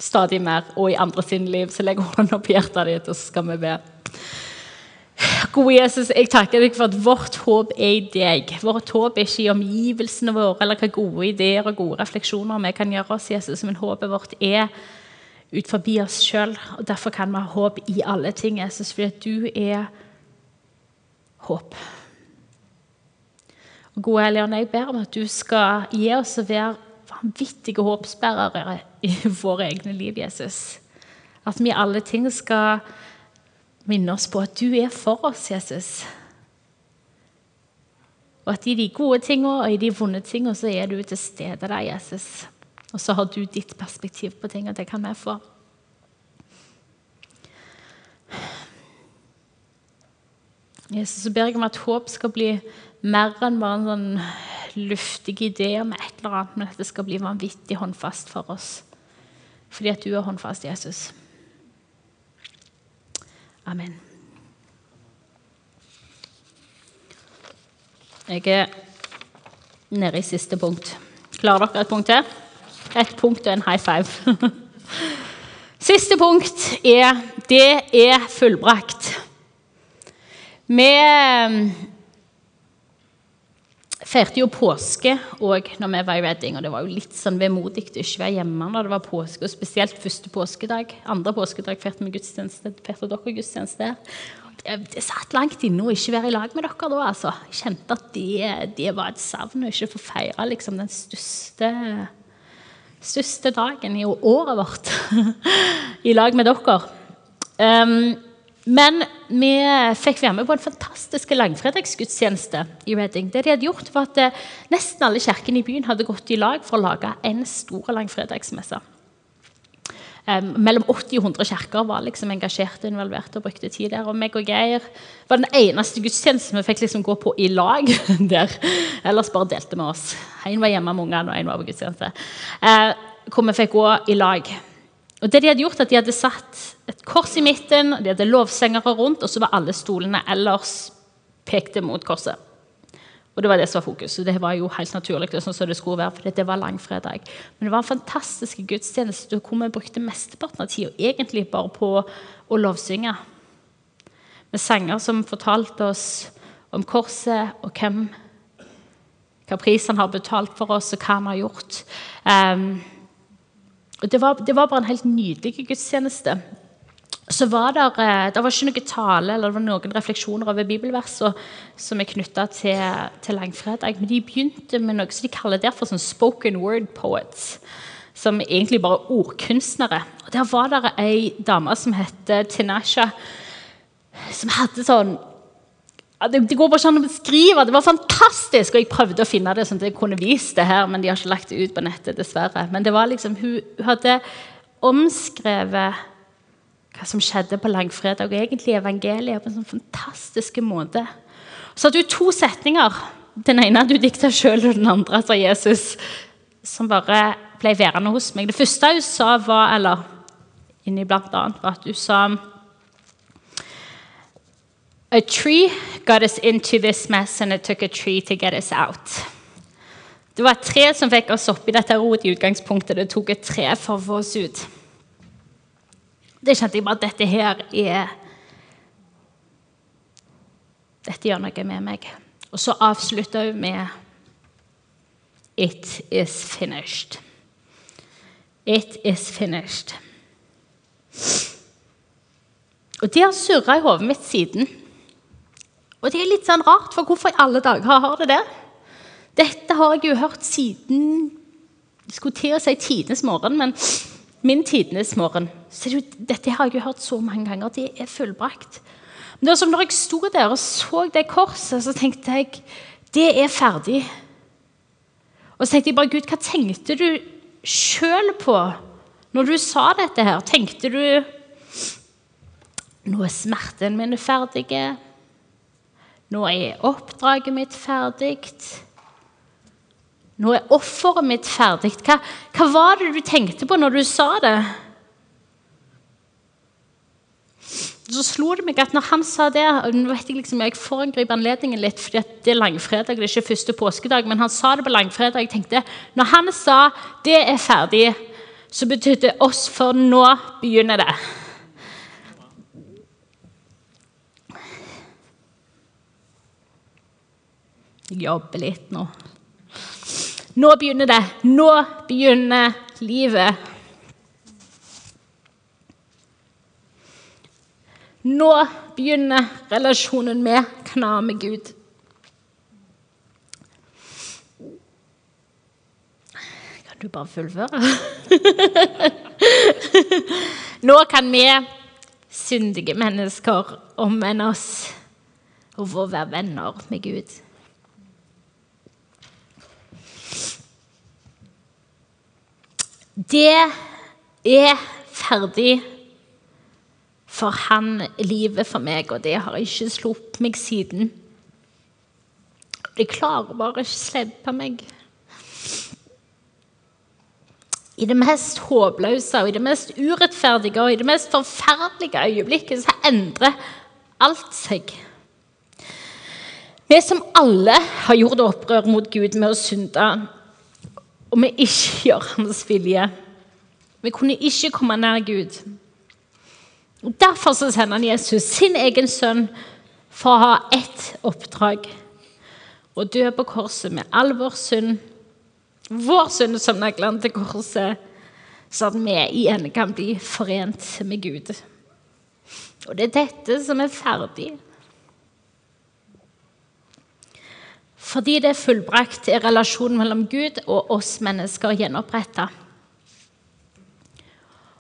stadig mer, og i andre sin liv. Så legg hånden opp i hjertet ditt, og så skal vi be. Gode Jesus, jeg takker deg for at vårt håp er i deg. Vårt håp er ikke i omgivelsene våre eller hva gode ideer og gode refleksjoner vi kan gjøre oss, Jesus, men håpet vårt er ut forbi oss sjøl. Derfor kan vi ha håp i alle ting, Jesus, fordi du er håp. Gode Helligånd, jeg ber om at du skal gi oss å være vanvittige håpsbærere i våre egne liv, Jesus. At vi i alle ting skal minne oss på at du er for oss, Jesus. Og at i de gode tingene og i de vonde tingene så er du til stede der, Jesus. Og så har du ditt perspektiv på ting, og det kan vi få. Jesus, så ber jeg om at håp skal bli mer enn bare en sånn luftig idé om et eller annet, men at det skal bli vanvittig håndfast for oss. Fordi at du er håndfast, Jesus. Amen. Jeg er nede i siste punkt. Klarer dere et punkt til? Et punkt og en high five. Siste punkt er det er fullbrakt. Vi feirte jo påske òg når vi var i Reading, og det var jo litt sånn vemodig å ikke være hjemme når det var påske, og spesielt første påskedag. Andre påskedag feirte vi gudstjeneste. Feirte dere gudstjeneste det satt langt inne å ikke være i lag med dere da. altså. Jeg kjente at det, det var et savn å ikke få feire liksom, den største, største dagen i året vårt i lag med dere. Um, men vi fikk være med på en fantastisk langfredagsgudstjeneste i Reading. Det de hadde gjort var at eh, Nesten alle kirkene i byen hadde gått i lag for å lage en stor langfredagsmesse. Um, mellom 80 og 100 kirker var liksom engasjerte involverte og brukte tid der. Og meg og Geir var den eneste gudstjenesten vi fikk liksom gå på i lag der. Ellers bare delte med oss. En var hjemme med ungene, og en var på gudstjeneste. Uh, hvor vi fikk gå i lag. Og det De hadde gjort at de hadde satt et kors i midten, de hadde lovsengere rundt, og så var alle stolene ellers pekte mot korset. Og det var det som var fokus. Det var jo helt naturlig, det, sånn som det skulle være, for det var langfredag. Men det var en fantastisk gudstjeneste hvor vi brukte mesteparten av tida egentlig bare på å lovsynge. Med sanger som fortalte oss om korset og hvem hva pris han har betalt for oss, og hva han har gjort. Um, det var, det var bare en helt nydelig gudstjeneste så var det, eh, det var ikke noe tale eller det var noen refleksjoner over bibelversene som er knytta til, til, langfredag. Men de begynte med noe som de kaller derfor sånn spoken word poets. Som egentlig bare er ordkunstnere. Og Der var det ei dame som het Tinasha, som hadde sånn det, det, går bare ikke an å beskrive. Det var fantastisk! Og jeg prøvde å finne det sånn at jeg kunne vist det her, men de har ikke lagt det ut på nettet, dessverre. Men det var liksom, hun, hun hadde omskrevet hva som skjedde på langfredag, og egentlig evangeliet på en sånn fantastisk måte. Så hadde hun to setninger. Den ene du dikta sjøl, og den andre sa Jesus, som bare ble værende hos meg. Det første hun sa, var eller inni blant annet, var at hun sa A tree got us into this mess, and it took a tree to get us out. Det var et tre som fikk oss opp i dette rotet i utgangspunktet. Det tok et tre for å få oss ut. Det kjente jeg bare at dette her er Dette gjør noe med meg. Og så avslutter hun med It is finished. It is finished. Og Det har surra i hodet mitt siden. Og det er litt sånn rart, for hvorfor i alle dager har det det? Dette har jeg jo hørt siden Jeg skulle til å si tidenes morgen, men min tidenes morgen. Så dette har jeg jo hørt så mange ganger. Det er fullbrakt. Men det var som når jeg sto der og så det korset, så tenkte jeg det er ferdig. Og så tenkte jeg bare Gud, hva tenkte du sjøl på når du sa dette her? Tenkte du nå er smerten min ferdig? Nå er oppdraget mitt ferdig? Nå er offeret mitt ferdig. Hva, hva, var det du tenkte på når du sa det? Så slo det meg at når han sa det og nå vet Jeg liksom, jeg foregriper anledningen litt, fordi det er langfredag, det er ikke første påskedag, men han sa det på langfredag. Jeg tenkte, Når han sa 'det er ferdig', så betydde 'oss, for nå begynner det'. Jeg jobber litt nå. Nå begynner det. Nå begynner livet. Nå begynner relasjonen med kna med Gud. Kan du bare fullføre? Nå kan vi syndige mennesker omvende oss og få være venner med Gud. Det er ferdig for han livet for meg, og det har ikke sluppet meg siden. De klarer bare ikke slippe meg. I det mest håpløse, og i det mest urettferdige og i det mest forferdelige øyeblikket så endrer alt seg. Vi som alle har gjort opprør mot Gud med å synde, og vi ikke gjør hans vilje. Vi kunne ikke komme nær Gud. Og Derfor så sender han Jesus, sin egen sønn, for å ha ett oppdrag. Å dø på korset med all vår synd, vår synd som naglene til korset, så at vi igjen kan bli forent med Gud. Og det er dette som er ferdig. Fordi det er fullbrakt, er relasjonen mellom Gud og oss mennesker gjenoppretta.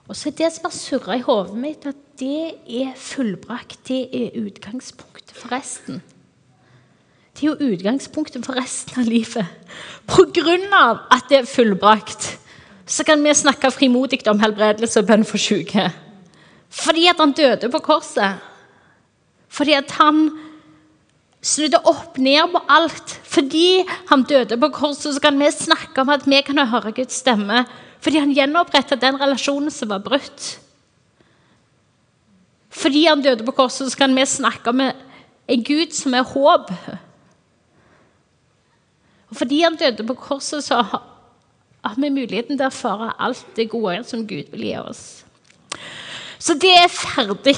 Og så er det som har surra i hodet mitt, at det er fullbrakt. Det er utgangspunktet for resten. Det er jo utgangspunktet for resten av livet. På grunn av at det er fullbrakt, så kan vi snakke frimodig om helbredelse og bønn for syke. Fordi at han døde på korset. Fordi at han snudde opp ned på alt. Fordi han døde på korset, så kan vi snakke om at vi kan høre Guds stemme fordi han gjenoppretta den relasjonen som var brutt. Fordi han døde på korset, så kan vi snakke om en Gud som er håp. Og fordi han døde på korset, så har vi muligheten til å erfare alt det gode som Gud vil gi oss. Så det er ferdig.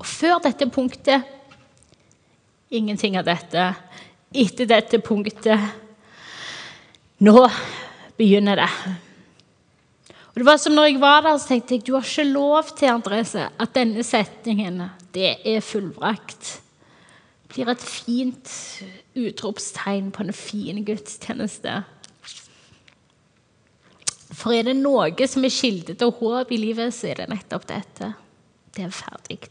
Og før dette punktet ingenting av dette etter dette punktet. Nå begynner det. Og det var som når jeg var der, så tenkte jeg du har ikke lov til Andrese, at denne setningen det er fullbrakt. blir et fint utropstegn på en fin gudstjeneste. For er det noe som er kilde til håp i livet, så er det nettopp dette. Det er ferdig.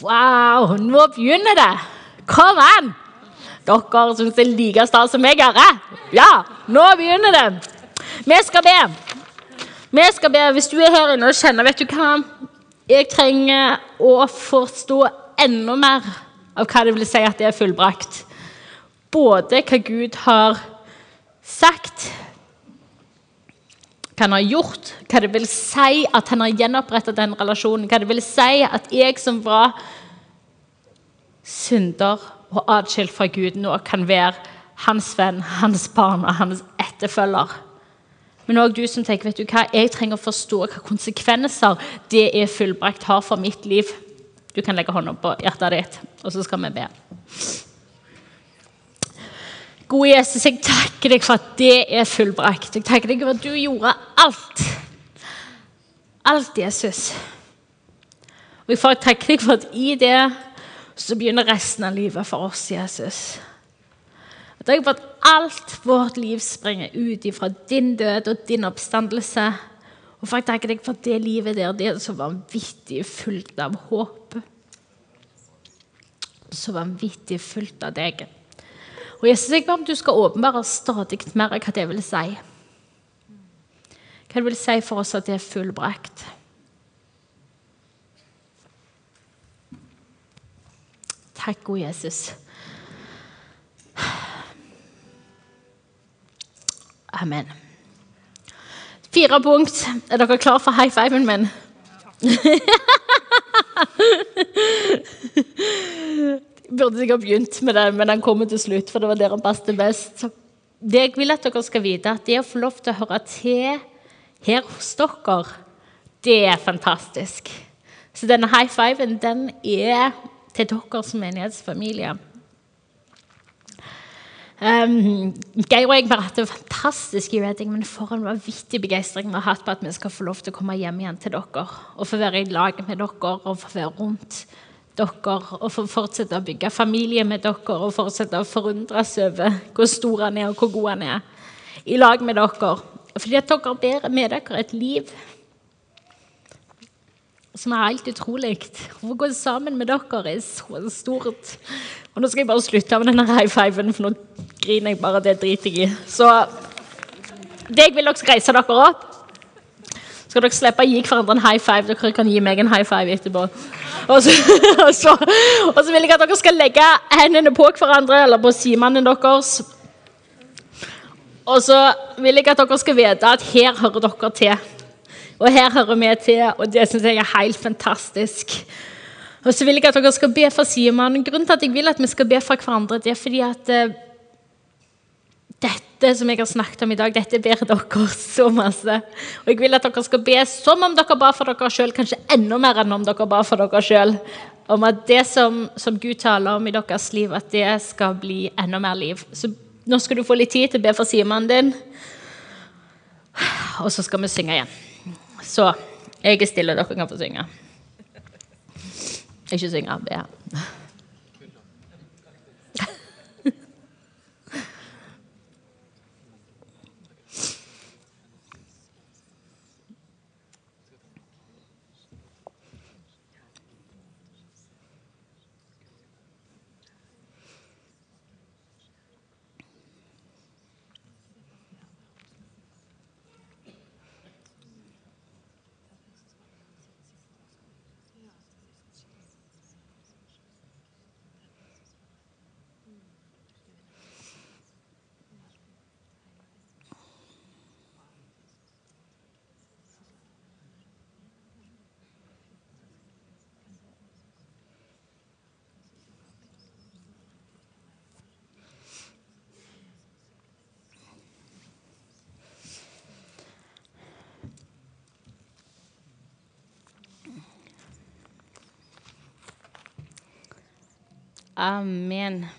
Wow, nå begynner det! Kom an! Dere syns det er like stas som jeg gjør. Ja, nå begynner det. Vi skal be. Vi skal be. Hvis du er her inne og kjenner Vet du hva? Jeg trenger å forstå enda mer av hva det vil si at det er fullbrakt. Både hva Gud har sagt, hva han har gjort, hva det vil si at han har gjenopprettet den relasjonen, hva det vil si at jeg som var synder og atskilt fra Gud nå kan være hans venn, hans barn og hans etterfølger. Men òg du som tenker vet du hva, jeg trenger å forstå hva konsekvenser det er fullbrakt har for mitt liv. Du kan legge hånda på hjertet ditt, og så skal vi be. Gode Jesus, jeg takker deg for at det er fullbrakt. Jeg takker deg for at du gjorde alt. Alt, Jesus. Og jeg får takke deg for at i det så begynner resten av livet for oss, Jesus. Jeg takker på at alt vårt liv springer ut fra din død og din oppstandelse. Og for jeg takker deg for at det livet der, det er så vanvittig fullt av håp. Så vanvittig fullt av deg. Og Jesus, jeg ber om du skal åpenbare stadig mer hva det vil si. Hva det vil si for oss at det er fullbrakt. Takk, gode Jesus. Amen. Fire punkt. Er dere klare for high fiven min? Burde sikkert begynt med det, men den kommer til slutt. for det var der han passet best. Det jeg vil at dere skal vite, at det å få lov til å høre til her hos dere, det er fantastisk. Så denne high fiven, den er til dere som menighetsfamilie. Um, Geir og jeg har hatt det fantastisk i Reading, men for en vanvittig begeistring vi har hatt på at vi skal få lov til å komme hjem igjen til dere og få være i lag med dere og få være rundt dere og få fortsette å bygge familie med dere og fortsette å forundres over hvor stor han er og hvor god han er. I lag med dere. Fordi at dere bærer med dere et liv som er helt utrolig. Å gå sammen med dere er så stort. Og nå skal jeg bare slutte med denne high fiven, for nå griner jeg bare. Det driter jeg i. Så det jeg vil dere reise dere opp. Skal dere slippe å gi hverandre en high five? Dere kan gi meg en high five etterpå. Og så, og så, og så vil jeg at dere skal legge hendene på hverandre, eller på simannen deres. Og så vil jeg at dere skal vite at her hører dere til. Og her hører vi til, og det syns jeg er helt fantastisk. Og så vil jeg at dere skal be for Simon. Grunnen til at jeg vil at vi skal be for hverandre, det er fordi at uh, dette som jeg har snakket om i dag, dette ber dere så masse. Og jeg vil at dere skal be som om dere ba for dere sjøl, kanskje enda mer enn om dere ba for dere sjøl. Om at det som, som, Gud taler om i deres liv, at det skal bli enda mer liv. Så nå skal du få litt tid til å be for Simon din, og så skal vi synge igjen. Så jeg er stille, dere kan få synge. Ikke synge, be. Amen.